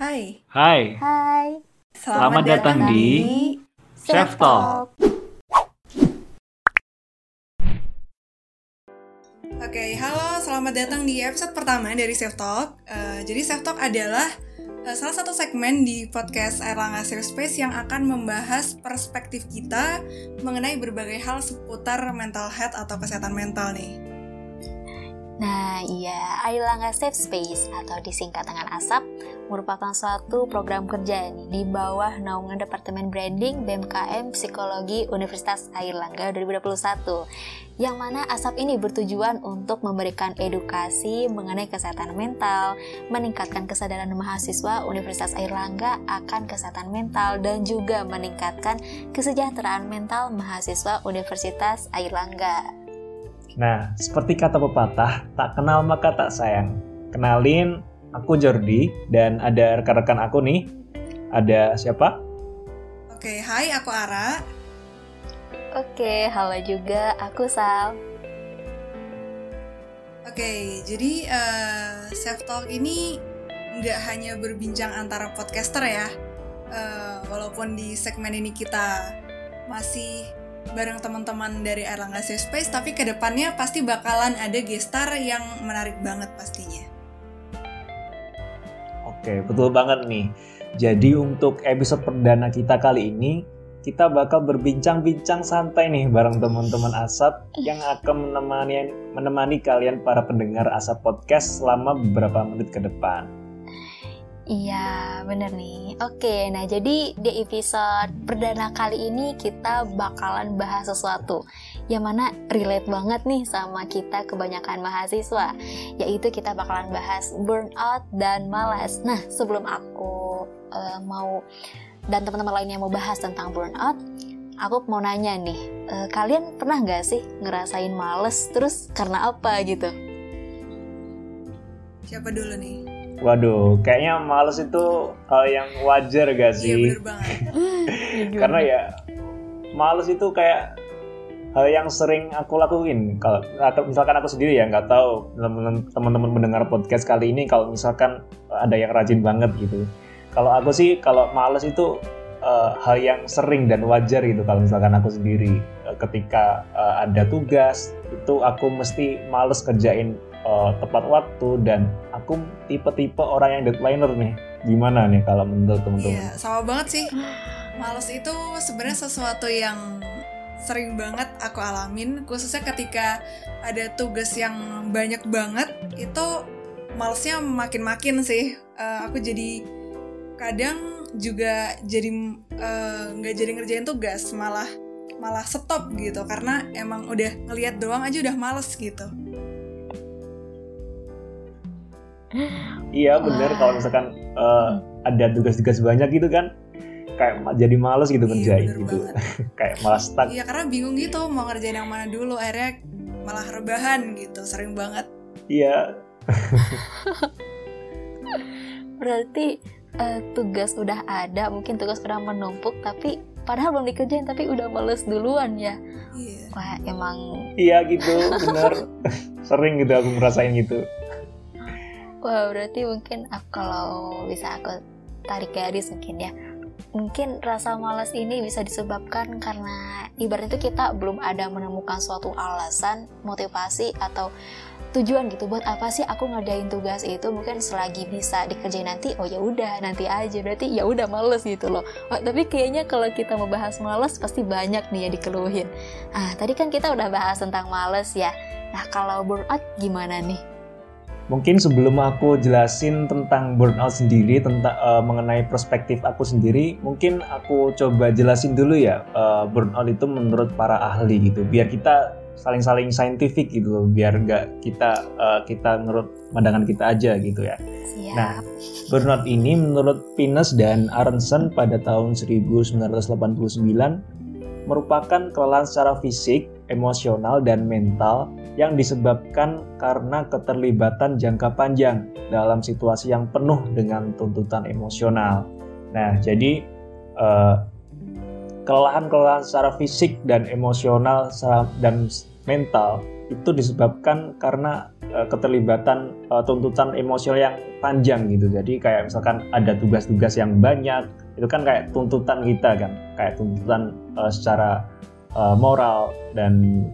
Hai. Hai. Hai. Selamat, datang di Chef Talk. Oke, halo, selamat datang di episode pertama dari Chef Talk. Eh, jadi Chef Talk adalah eh, salah satu segmen di podcast Erlangga Safe Space yang akan membahas perspektif kita mengenai berbagai hal seputar mental health atau kesehatan mental nih. Nah, iya, Ailangga Safe Space atau disingkat dengan ASAP merupakan suatu program kerja nih di bawah naungan Departemen Branding BMKM Psikologi Universitas Airlangga 2021 yang mana ASAP ini bertujuan untuk memberikan edukasi mengenai kesehatan mental, meningkatkan kesadaran mahasiswa Universitas Airlangga akan kesehatan mental dan juga meningkatkan kesejahteraan mental mahasiswa Universitas Airlangga. Nah, seperti kata pepatah, tak kenal maka tak sayang. Kenalin, aku Jordi dan ada rekan-rekan aku nih. Ada siapa? Oke, hai, aku Ara. Oke, halo juga, aku Sal. Oke, jadi eh, Self Talk ini nggak hanya berbincang antara podcaster ya. Eh, walaupun di segmen ini kita masih bareng teman-teman dari Erlangga Safe Space, tapi ke depannya pasti bakalan ada gestar yang menarik banget pastinya. Oke, betul banget nih. Jadi untuk episode perdana kita kali ini, kita bakal berbincang-bincang santai nih bareng teman-teman Asap yang akan menemani menemani kalian para pendengar Asap Podcast selama beberapa menit ke depan. Iya, bener nih. Oke, nah jadi di episode perdana kali ini kita bakalan bahas sesuatu yang mana relate banget nih sama kita kebanyakan mahasiswa, yaitu kita bakalan bahas burnout dan malas. Nah, sebelum aku uh, mau dan teman-teman lainnya mau bahas tentang burnout, aku mau nanya nih, uh, kalian pernah nggak sih ngerasain males terus karena apa gitu? Siapa dulu nih? Waduh, kayaknya males itu hal yang wajar gak sih? Iya bener banget. Karena ya males itu kayak hal yang sering aku lakuin. Kalau misalkan aku sendiri ya nggak tahu teman-teman mendengar podcast kali ini kalau misalkan ada yang rajin banget gitu. Kalau aku sih kalau males itu uh, hal yang sering dan wajar gitu kalau misalkan aku sendiri uh, ketika uh, ada tugas itu aku mesti males kerjain uh, tepat waktu dan aku tipe-tipe orang yang deadlineer nih. Gimana nih kalau menurut teman-teman? Iya, sama banget sih. Males itu sebenarnya sesuatu yang sering banget aku alamin, khususnya ketika ada tugas yang banyak banget, itu malesnya makin-makin sih. Uh, aku jadi kadang juga jadi nggak uh, jadi ngerjain tugas, malah malah stop gitu karena emang udah ngelihat doang aja udah males gitu. iya bener kalau misalkan uh, ada tugas-tugas banyak gitu kan kayak jadi males gitu iya, ngerjain gitu. kayak malas stuck iya karena bingung gitu mau ngerjain yang mana dulu akhirnya malah rebahan gitu sering banget. Iya. Berarti uh, tugas udah ada mungkin tugas udah menumpuk tapi padahal belum dikerjain tapi udah males duluan ya? Iya. wah emang iya gitu bener. Sering gitu aku ngerasain gitu. Wah berarti mungkin aku, kalau bisa aku tarik garis mungkin ya Mungkin rasa malas ini bisa disebabkan karena ibarat itu kita belum ada menemukan suatu alasan, motivasi atau tujuan gitu. Buat apa sih aku ngerjain tugas itu? Mungkin selagi bisa dikerjain nanti oh ya udah nanti aja. Berarti ya udah males gitu loh. Oh, tapi kayaknya kalau kita mau bahas males pasti banyak nih ya dikeluhin. Ah tadi kan kita udah bahas tentang males ya. Nah kalau burnout gimana nih Mungkin sebelum aku jelasin tentang burnout sendiri, tentang uh, mengenai perspektif aku sendiri, mungkin aku coba jelasin dulu ya uh, burnout itu menurut para ahli gitu, biar kita saling-saling saintifik gitu loh, biar nggak kita uh, kita menurut pandangan kita aja gitu ya. Siap. Nah, burnout ini menurut Pines dan Aronson pada tahun 1989 merupakan kelelahan secara fisik, emosional, dan mental yang disebabkan karena keterlibatan jangka panjang dalam situasi yang penuh dengan tuntutan emosional. Nah, jadi kelelahan kelelahan-kelelahan secara fisik dan emosional dan mental itu disebabkan karena uh, keterlibatan uh, tuntutan emosional yang panjang gitu. Jadi kayak misalkan ada tugas-tugas yang banyak, itu kan kayak tuntutan kita kan, kayak tuntutan uh, secara uh, moral dan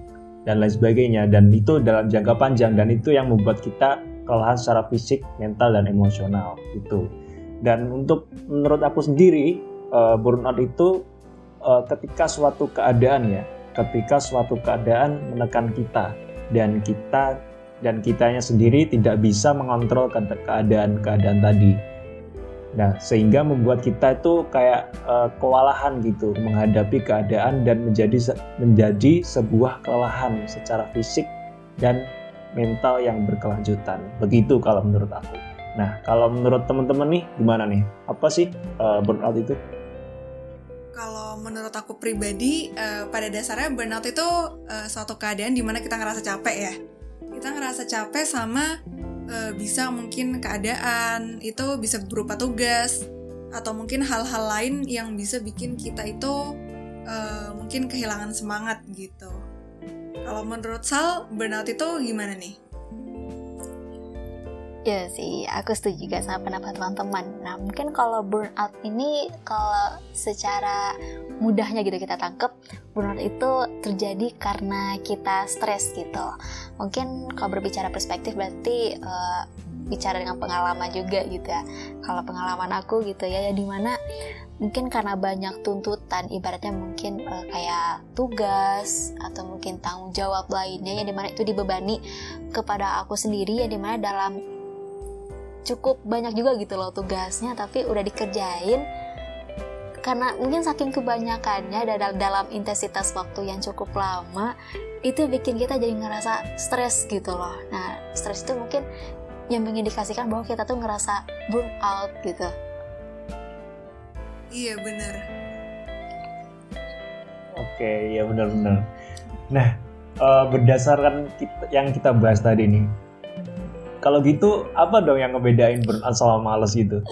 dan lain sebagainya. Dan itu dalam jangka panjang dan itu yang membuat kita kelelahan secara fisik, mental dan emosional itu. Dan untuk menurut aku sendiri uh, burnout itu uh, ketika suatu keadaan ya, ketika suatu keadaan menekan kita dan kita dan kitanya sendiri tidak bisa mengontrol keadaan-keadaan tadi. Nah, sehingga membuat kita itu kayak uh, kewalahan gitu menghadapi keadaan dan menjadi menjadi sebuah kelelahan secara fisik dan mental yang berkelanjutan. Begitu kalau menurut aku. Nah, kalau menurut teman-teman nih gimana nih? Apa sih uh, burnout itu? Kalau menurut aku pribadi, uh, pada dasarnya burnout itu uh, suatu keadaan di mana kita ngerasa capek ya. Kita ngerasa capek sama uh, bisa mungkin keadaan itu bisa berupa tugas atau mungkin hal-hal lain yang bisa bikin kita itu uh, mungkin kehilangan semangat gitu. Kalau menurut Sal, burnout itu gimana nih? Ya sih, aku setuju juga sama pendapat teman-teman. Nah, mungkin kalau burnout ini kalau secara mudahnya gitu kita tangkep, burnout itu terjadi karena kita stres gitu. Mungkin kalau berbicara perspektif berarti uh, bicara dengan pengalaman juga gitu ya. Kalau pengalaman aku gitu ya, ya di mana mungkin karena banyak tuntutan, ibaratnya mungkin uh, kayak tugas atau mungkin tanggung jawab lainnya yang di mana itu dibebani kepada aku sendiri ya di mana dalam cukup banyak juga gitu loh tugasnya tapi udah dikerjain. Karena mungkin saking kebanyakannya dalam dalam intensitas waktu yang cukup lama itu bikin kita jadi ngerasa stres gitu loh. Nah stres itu mungkin yang mengindikasikan bahwa kita tuh ngerasa burn out gitu. Iya bener. Oke ya benar-benar nah uh, berdasarkan kita, yang kita bahas tadi nih kalau gitu apa dong yang ngebedain burnout sama males gitu?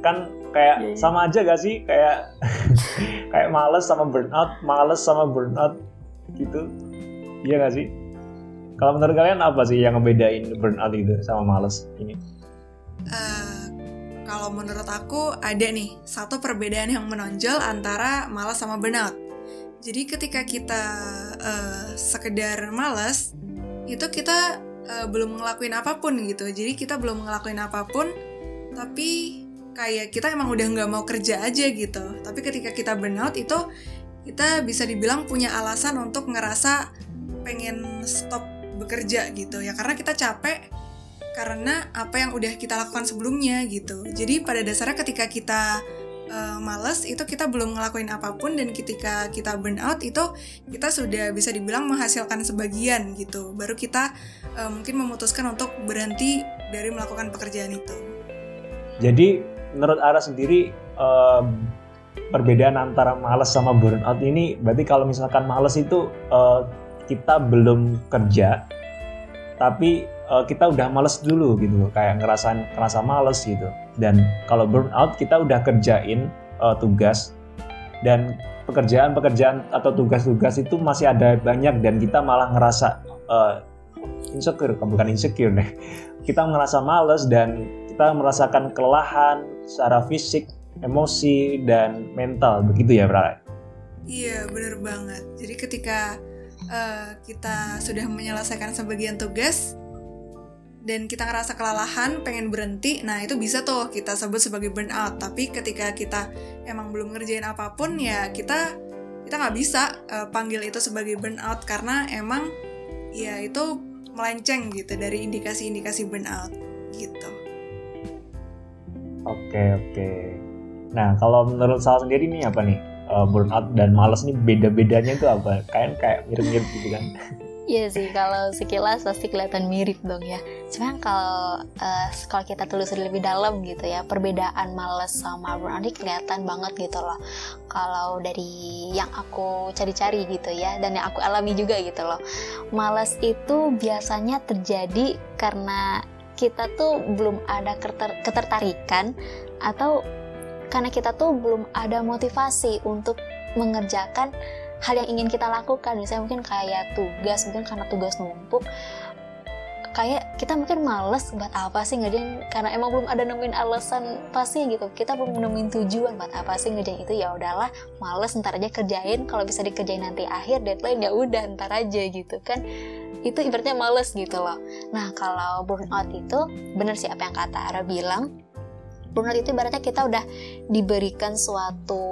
Kan kayak yeah, yeah. sama aja gak sih kayak kayak males sama burnout, males sama burnout gitu. Iya gak sih? Kalau menurut kalian apa sih yang ngebedain burnout itu sama males ini? Uh, kalau menurut aku ada nih satu perbedaan yang menonjol antara malas sama burnout. Jadi ketika kita uh, sekedar malas, itu kita uh, belum ngelakuin apa pun gitu. Jadi kita belum ngelakuin apa pun tapi kayak kita emang udah nggak mau kerja aja gitu. Tapi ketika kita burnout itu kita bisa dibilang punya alasan untuk ngerasa pengen stop bekerja gitu. Ya karena kita capek karena apa yang udah kita lakukan sebelumnya gitu. Jadi pada dasarnya ketika kita uh, males itu kita belum ngelakuin apa pun dan ketika kita burn out itu kita sudah bisa dibilang menghasilkan sebagian gitu. Baru kita uh, mungkin memutuskan untuk berhenti dari melakukan pekerjaan itu. Jadi menurut Ara sendiri um, perbedaan antara males sama burnout ini berarti kalau misalkan males itu uh, kita belum kerja tapi kita udah males dulu gitu kayak ngerasain ngerasa males gitu dan kalau burnout kita udah kerjain uh, tugas. Dan pekerjaan-pekerjaan atau tugas-tugas itu masih ada banyak dan kita malah ngerasa uh, insecure. Bukan insecure deh. Kita ngerasa males dan kita merasakan kelelahan secara fisik emosi dan mental. Begitu ya Bra? Iya bener banget. Jadi ketika uh, kita sudah menyelesaikan sebagian tugas dan kita ngerasa kelelahan, pengen berhenti, nah itu bisa tuh kita sebut sebagai burnout. Tapi ketika kita emang belum ngerjain apa pun, ya kita kita nggak bisa uh, panggil itu sebagai burnout karena emang ya itu melenceng gitu dari indikasi-indikasi burnout gitu. Oke oke. Nah kalau menurut saya sendiri nih apa nih uh, burnout dan malas nih beda-bedanya itu apa? Kayak kayak mirip-mirip gitu kan? Iya sih, kalau sekilas pasti kelihatan mirip dong ya. Cuman kalau uh, kalau kita telusuri lebih dalam gitu ya, perbedaan males sama burnout ini kelihatan banget gitu loh. Kalau dari yang aku cari-cari gitu ya, dan yang aku alami juga gitu loh. Males itu biasanya terjadi karena kita tuh belum ada keter ketertarikan atau karena kita tuh belum ada motivasi untuk mengerjakan hal yang ingin kita lakukan. Misalnya mungkin kayak tugas mungkin karena tugas numpuk kayak kita mungkin males buat apa sih ngerjain? Karena emang belum ada nemuin alasan pasti gitu. Kita belum nemuin tujuan buat apa sih ngerjain itu. Ya udahlah males ntar aja kerjain. Kalau bisa dikerjain nanti akhir deadline ya udah ntar aja gitu kan. Itu ibaratnya males gitu loh. Nah kalau burnout itu bener sih apa yang kata Ara bilang burnout itu ibaratnya kita udah diberikan suatu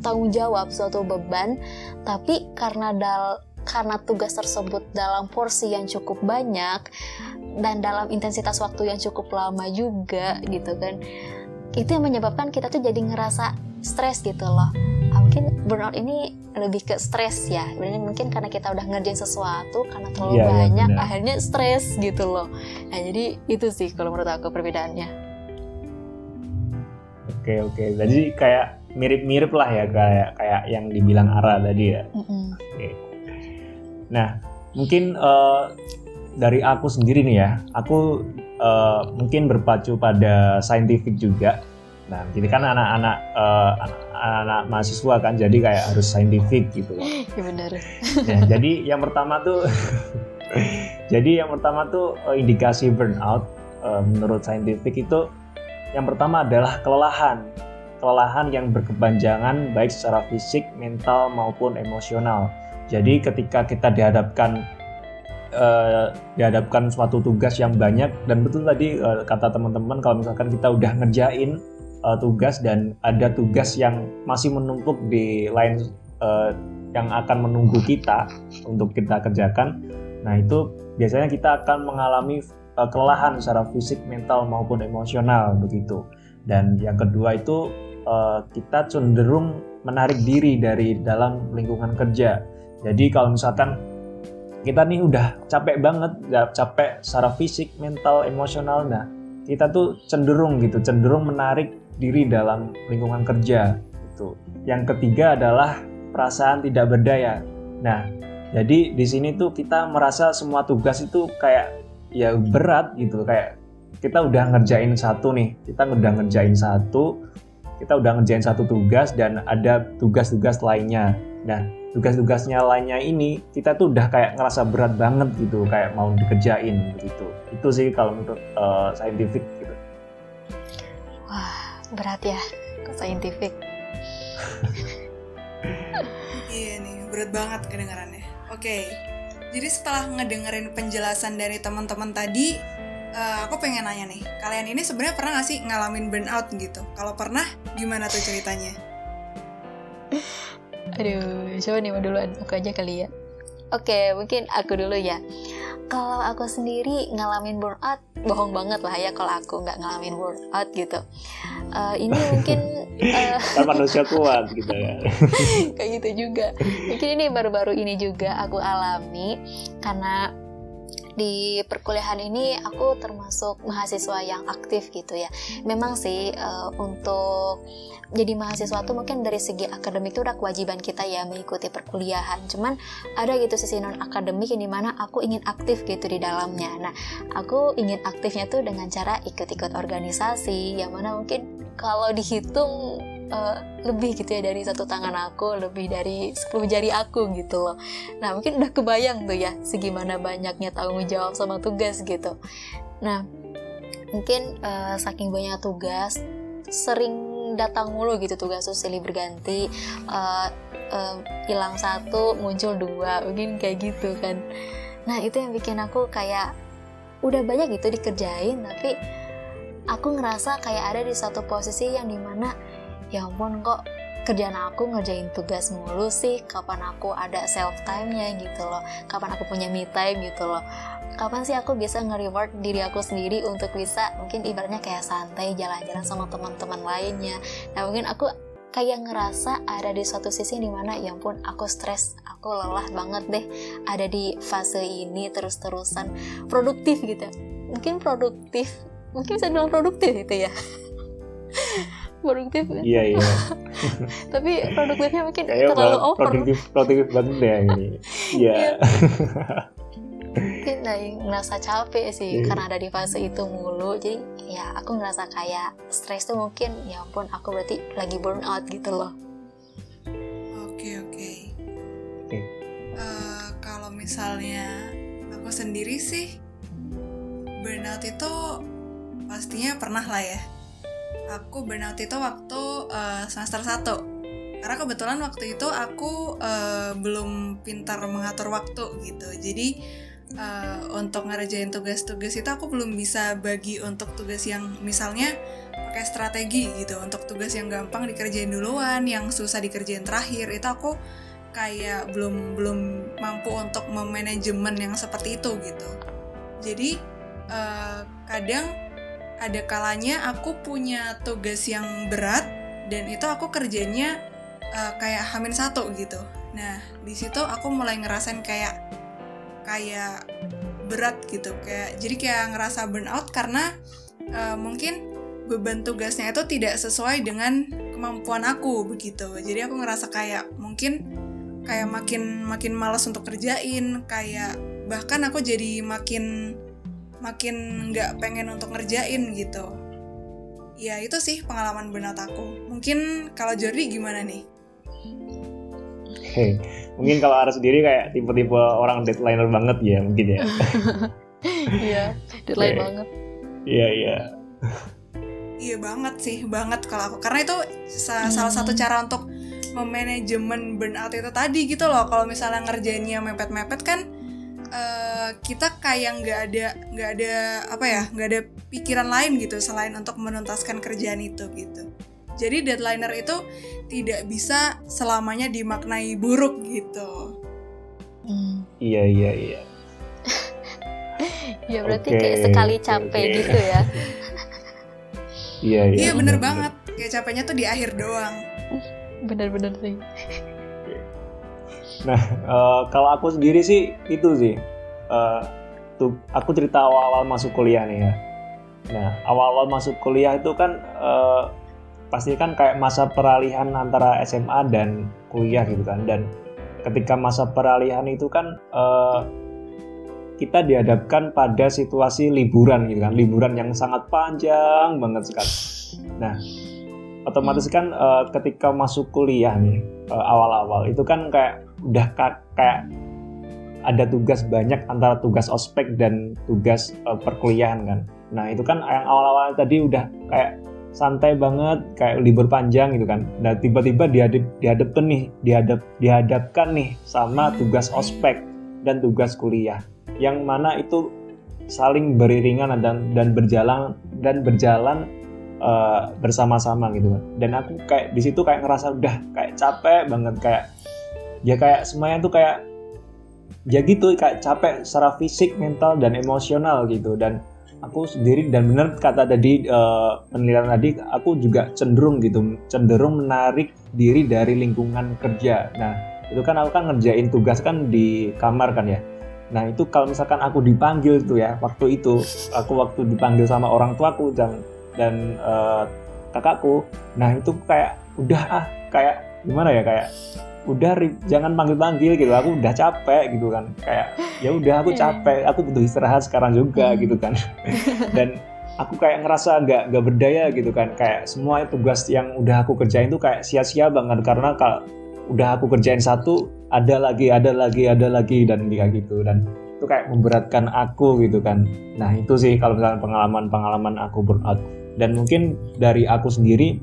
tanggung jawab suatu beban. Tapi karena dal karena tugas tersebut dalam porsi yang cukup banyak dan dalam intensitas waktu yang cukup lama juga gitu kan itu yang menyebabkan kita tuh jadi ngerasa stres gitu loh. Ah, mungkin burnout ini lebih ke stres ya. Mungkin karena kita udah ngerjain sesuatu karena terlalu iya, banyak benar. akhirnya stres gitu loh. Nah jadi itu sih kalau menurut aku perbedaannya Oke oke. Jadi kayak mirip-mirip lah ya kayak kayak yang dibilang Ara tadi ya. Mm-mm. Nah, mungkin eh, dari aku sendiri nih ya, aku eh, mungkin berpacu pada saintifik juga. Nah, jadi kan anak-anak eh, anak-anak mahasiswa kan, jadi kayak harus saintifik gitu loh. ya benar Ya, jadi yang pertama tuh, jadi yang pertama tuh indikasi burnout eh, menurut saintifik itu yang pertama adalah kelelahan, kelelahan yang berkepanjangan baik secara fisik, mental maupun emosional. Jadi ketika kita dihadapkan eh, dihadapkan suatu tugas yang banyak dan betul tadi eh, kata teman-teman kalau misalkan kita udah ngerjain eh, tugas dan ada tugas yang masih menumpuk di lain eh, yang akan menunggu kita untuk kita kerjakan. Nah, itu biasanya kita akan mengalami uh, kelelahan secara fisik, mental maupun emosional begitu. Dan yang kedua itu uh, kita cenderung menarik diri dari dalam lingkungan kerja. Jadi kalau misalkan kita nih udah capek banget, capek secara fisik, mental, emosional, nah kita tuh cenderung gitu, cenderung menarik diri dalam lingkungan kerja. Gitu. Yang ketiga adalah perasaan tidak berdaya. Nah, jadi di sini tuh kita merasa semua tugas itu kayak ya berat gitu, kayak kita udah ngerjain satu nih, kita udah ngerjain satu, kita udah ngerjain satu tugas dan ada tugas-tugas lainnya. Nah, tugas-tugasnya lainnya ini kita tuh udah kayak ngerasa berat banget gitu, kayak mau dikerjain gitu. Itu sih kalau menurut uh, scientific gitu. wah berat ya ke saintifik Iya nih, berat banget kedengarannya. Oke, jadi setelah ngedengerin penjelasan dari teman-teman tadi, eh, aku pengen nanya nih, kalian ini sebenarnya pernah gak sih ngalamin burnout gitu? Kalau pernah, gimana tuh ceritanya? Aduh, coba nih duluan aku aja kali ya. Oke, mungkin aku dulu ya. Kalau aku sendiri ngalamin burnout, bohong banget lah ya kalau aku nggak ngalamin burnout gitu. Eh, ini mungkin Kan manusia kuat gitu ya. kayak gitu juga. Mungkin ini baru-baru ini juga aku alami karena di perkuliahan ini aku termasuk mahasiswa yang aktif gitu ya. Memang sih eh, untuk jadi mahasiswa tuh mungkin dari segi akademik itu udah kewajiban kita ya mengikuti perkuliahan. Cuman ada gitu sisi non akademik yang di mana aku ingin aktif gitu di dalamnya. Nah, aku ingin aktifnya tuh dengan cara ikut-ikut organisasi yang mana mungkin kalau dihitung eh, lebih gitu ya dari satu tangan aku, lebih dari 10 jari aku gitu loh. Nah, mungkin udah kebayang tuh ya segimana banyaknya tanggung jawab sama tugas gitu. Nah, mungkin eh, saking banyak tugas sering datang mulu gitu tugas tuh silih berganti eh, eh, hilang satu muncul dua mungkin kayak gitu kan nah itu yang bikin aku kayak udah banyak gitu dikerjain tapi aku ngerasa kayak ada di suatu posisi yang di mana ya ampun kok kerjaan aku ngerjain tugas mulu sih? Kapan aku ada self time nya gitu loh. Kapan aku punya me time gitu loh. Kapan sih aku bisa nge-reward diri aku sendiri untuk bisa mungkin ibaratnya kayak santai jalan-jalan sama teman-teman lainnya? Nah mungkin aku kayak ngerasa ada di suatu sisi di mana ya ampun aku stres aku lelah banget deh. Ada di fase ini terus-terusan. Produktif gitu. Mungkin produktif mungkin bisa bilang produktif gitu ya produktif Iya iya. tapi produktifnya mungkin Kayaknya terlalu over produktif produktif banget ya ini. Iya. Iya. mungkin lagi ngerasa capek sih Iya. karena ada di fase itu mulu jadi ya aku ngerasa kayak stres tuh mungkin ya ampun aku berarti lagi burn out gitu loh Oke, oke. misalnya aku sendiri sih burnout itu pastinya pernah lah ya. Aku burnout itu waktu uh, semester 1 karena kebetulan waktu itu aku uh, belum pintar mengatur waktu gitu. Jadi uh, untuk ngerjain tugas-tugas itu aku belum bisa bagi untuk tugas yang misalnya pakai strategi gitu. Untuk tugas yang gampang dikerjain duluan yang susah dikerjain terakhir. Itu aku kayak belum belum mampu untuk memanajemen yang seperti itu gitu. Jadi uh, kadang ada kalanya aku punya tugas yang berat dan itu aku kerjanya uh, kayak hamin satu gitu. Nah di situ aku mulai ngerasain kayak kayak berat gitu. Kayak jadi kayak ngerasa burnout karena uh, mungkin beban tugasnya itu tidak sesuai dengan kemampuan aku begitu. Jadi aku ngerasa kayak mungkin kayak makin makin malas untuk kerjain kayak bahkan aku jadi makin makin nggak pengen untuk ngerjain gitu ya itu sih pengalaman burnout aku mungkin kalau Jordi gimana nih Hey, mungkin kalau Ara sendiri kayak tipe-tipe orang deadlineer banget ya mungkin ya. Iya, deadline okay. banget. Iya iya. Iya banget sih, banget kalau aku. Karena itu sa hmm. salah satu cara untuk memanajemen burnout itu tadi gitu loh. Kalau misalnya ngerjainnya mepet-mepet kan uh, kita kayak nggak ada nggak ada apa ya nggak ada pikiran lain gitu selain untuk menuntaskan kerjaan itu gitu. Jadi deadlineer itu tidak bisa selamanya dimaknai buruk gitu. Hmm. Iya iya iya. ya berarti okay, kayak sekali capek okay. gitu ya. Iya iya. Iya bener, bener banget. Kayak capeknya tuh di akhir doang. Bener-bener sih. Nah uh, kalau aku sendiri sih itu sih. Uh, tuh aku cerita awal-awal masuk kuliah nih ya. Nah awal-awal masuk kuliah itu kan uh, pasti kan kayak masa peralihan antara SMA dan kuliah gitu kan. Dan ketika masa peralihan itu kan uh, kita dihadapkan pada situasi liburan gitu kan liburan yang sangat panjang banget sekali nah otomatis kan uh, ketika masuk kuliah nih awal-awal itu kan kayak udah ka kayak ada tugas banyak antara tugas ospek dan tugas uh, perkuliahan kan. Nah itu kan yang awal-awal tadi udah kayak santai banget kayak libur panjang gitu kan. Nah tiba-tiba dihadap dihadapkan nih dihadap dihadapkan nih sama tugas ospek dan tugas kuliah. Yang mana itu saling beriringan dan dan berjalan dan berjalan uh, bersama-sama gitu kan. Dan aku kayak di situ kayak ngerasa udah kayak capek banget kayak ya kayak semuanya tuh kayak ya gitu kayak capek secara fisik mental dan emosional gitu. Dan aku sendiri dan benar kata tadi uh, penelitian tadi aku juga cenderung gitu cenderung menarik diri dari lingkungan kerja. Nah itu kan aku kan ngerjain tugas kan di kamar kan ya. Nah itu kalau misalkan aku dipanggil tuh ya waktu itu aku waktu dipanggil sama orang tuaku dan dan uh, kakakku, nah itu kayak udah ah kayak gimana ya kayak udah jangan panggil-panggil gitu. Aku udah capek gitu kan. Kayak ya udah aku iya. capek. Aku butuh istirahat sekarang juga hmm. gitu kan. Dan aku kayak ngerasa nggak nggak berdaya gitu kan. Kayak semua tugas yang udah aku kerjain tuh kayak sia-sia banget. Karena kalau udah aku kerjain satu ada lagi ada lagi ada lagi dan kayak gitu. Dan itu kayak memberatkan aku gitu kan. Nah itu sih kalau misalnya pengalaman-pengalaman aku burnout dan mungkin dari aku sendiri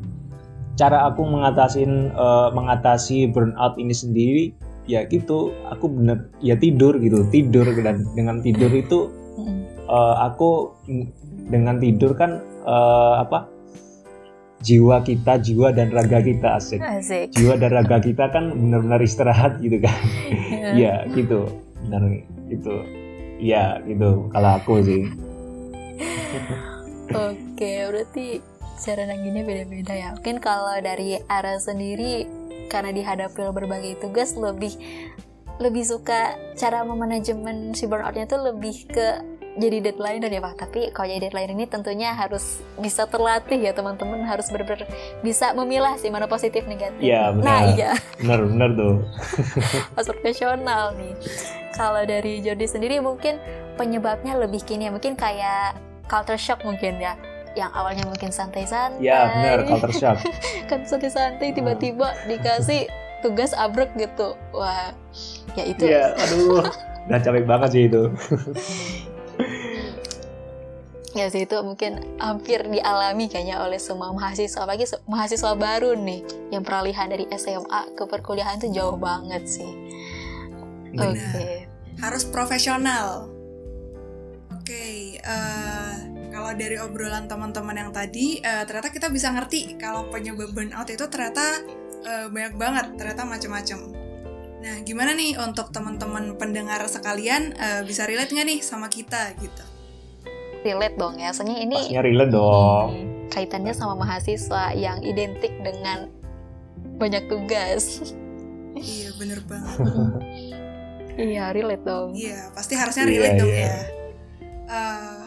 cara aku mengatasin uh, mengatasi burnout ini sendiri ya gitu aku bener ya tidur gitu tidur dan dengan tidur itu uh, aku dengan tidur kan uh, apa jiwa kita, jiwa dan raga kita asik. asik. Jiwa dan raga kita kan benar-benar istirahat gitu kan. Iya, ya, gitu. Benar itu. Iya, gitu kalau aku sih. Oke, berarti cara nanggini beda-beda ya. Mungkin kalau dari arah sendiri karena dihadapi berbagai tugas lebih lebih suka cara memanajemen si burnoutnya tuh lebih ke jadi deadline ya pak. Tapi kalau jadi deadline ini tentunya harus bisa terlatih ya teman-teman. Harus benar-benar bisa memilah sih mana positif negatif. Ya, benar. nah iya. Benar benar tuh. Mas profesional nih. Kalau dari Jordi sendiri mungkin penyebabnya lebih kini ya. Mungkin kayak culture shock mungkin ya yang awalnya mungkin santai-santai. Ya benar culture shock. Kan santai-santai tiba-tiba dikasih tugas abrek gitu. Wah ya itu. Ya aduh. Udah capek banget sih itu. Ya sih itu mungkin hampir dialami kayaknya oleh semua mahasiswa. Apalagi mahasiswa baru nih yang peralihan dari SMA ke perkuliahan itu jauh banget sih. Oke. Okay. harus profesional. Oke okay, uh, eh, kalau dari obrolan teman-teman yang tadi uh, ternyata kita bisa ngerti kalau penyebab burnout itu ternyata uh, banyak banget ternyata macam-macam nah gimana nih untuk teman-teman pendengar sekalian uh, bisa relate nggak nih sama kita gitu relate dong ya. Soalnya ini Pastinya relate dong. Kaitannya sama mahasiswa yang identik dengan banyak tugas. iya, bener banget. iya, relate dong. Iya, pasti harusnya iya, relate iya, dong iya. ya. Uh,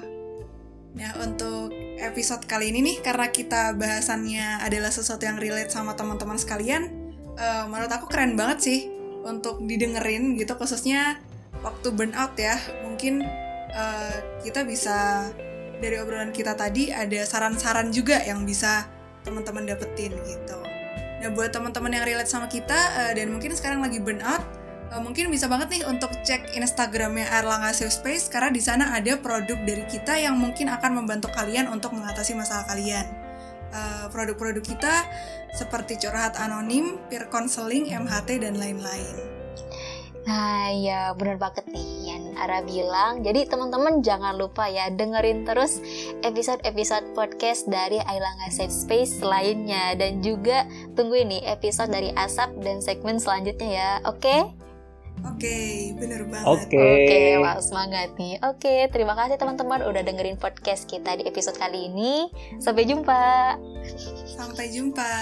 nah, untuk episode kali ini nih karena kita bahasannya adalah sesuatu yang relate sama teman-teman sekalian, uh, menurut aku keren banget sih untuk didengerin gitu khususnya waktu burnout ya. Mungkin uh, kita bisa dari obrolan kita tadi ada saran-saran juga yang bisa teman-teman dapetin gitu. Nah buat teman-teman yang relate sama kita uh, dan mungkin sekarang lagi burnout, mungkin bisa banget nih untuk cek Instagramnya Erlangga Safe Space karena di sana ada produk dari kita yang mungkin akan membantu kalian untuk mengatasi masalah kalian. produk-produk uh, kita seperti curhat anonim, peer counseling, MHT dan lain-lain. Nah ya bener banget nih yang Ara bilang Jadi teman-teman jangan lupa ya dengerin terus episode-episode podcast dari Ailanga Safe Space lainnya Dan juga tunggu ini episode dari Asap dan segmen selanjutnya ya Oke? Okay? Oke, okay, bener banget. Oke. Okay. Okay, wow semangat nih. Oke, okay, terima kasih teman-teman udah dengerin podcast kita di episode kali ini. Sampai jumpa. Sampai jumpa.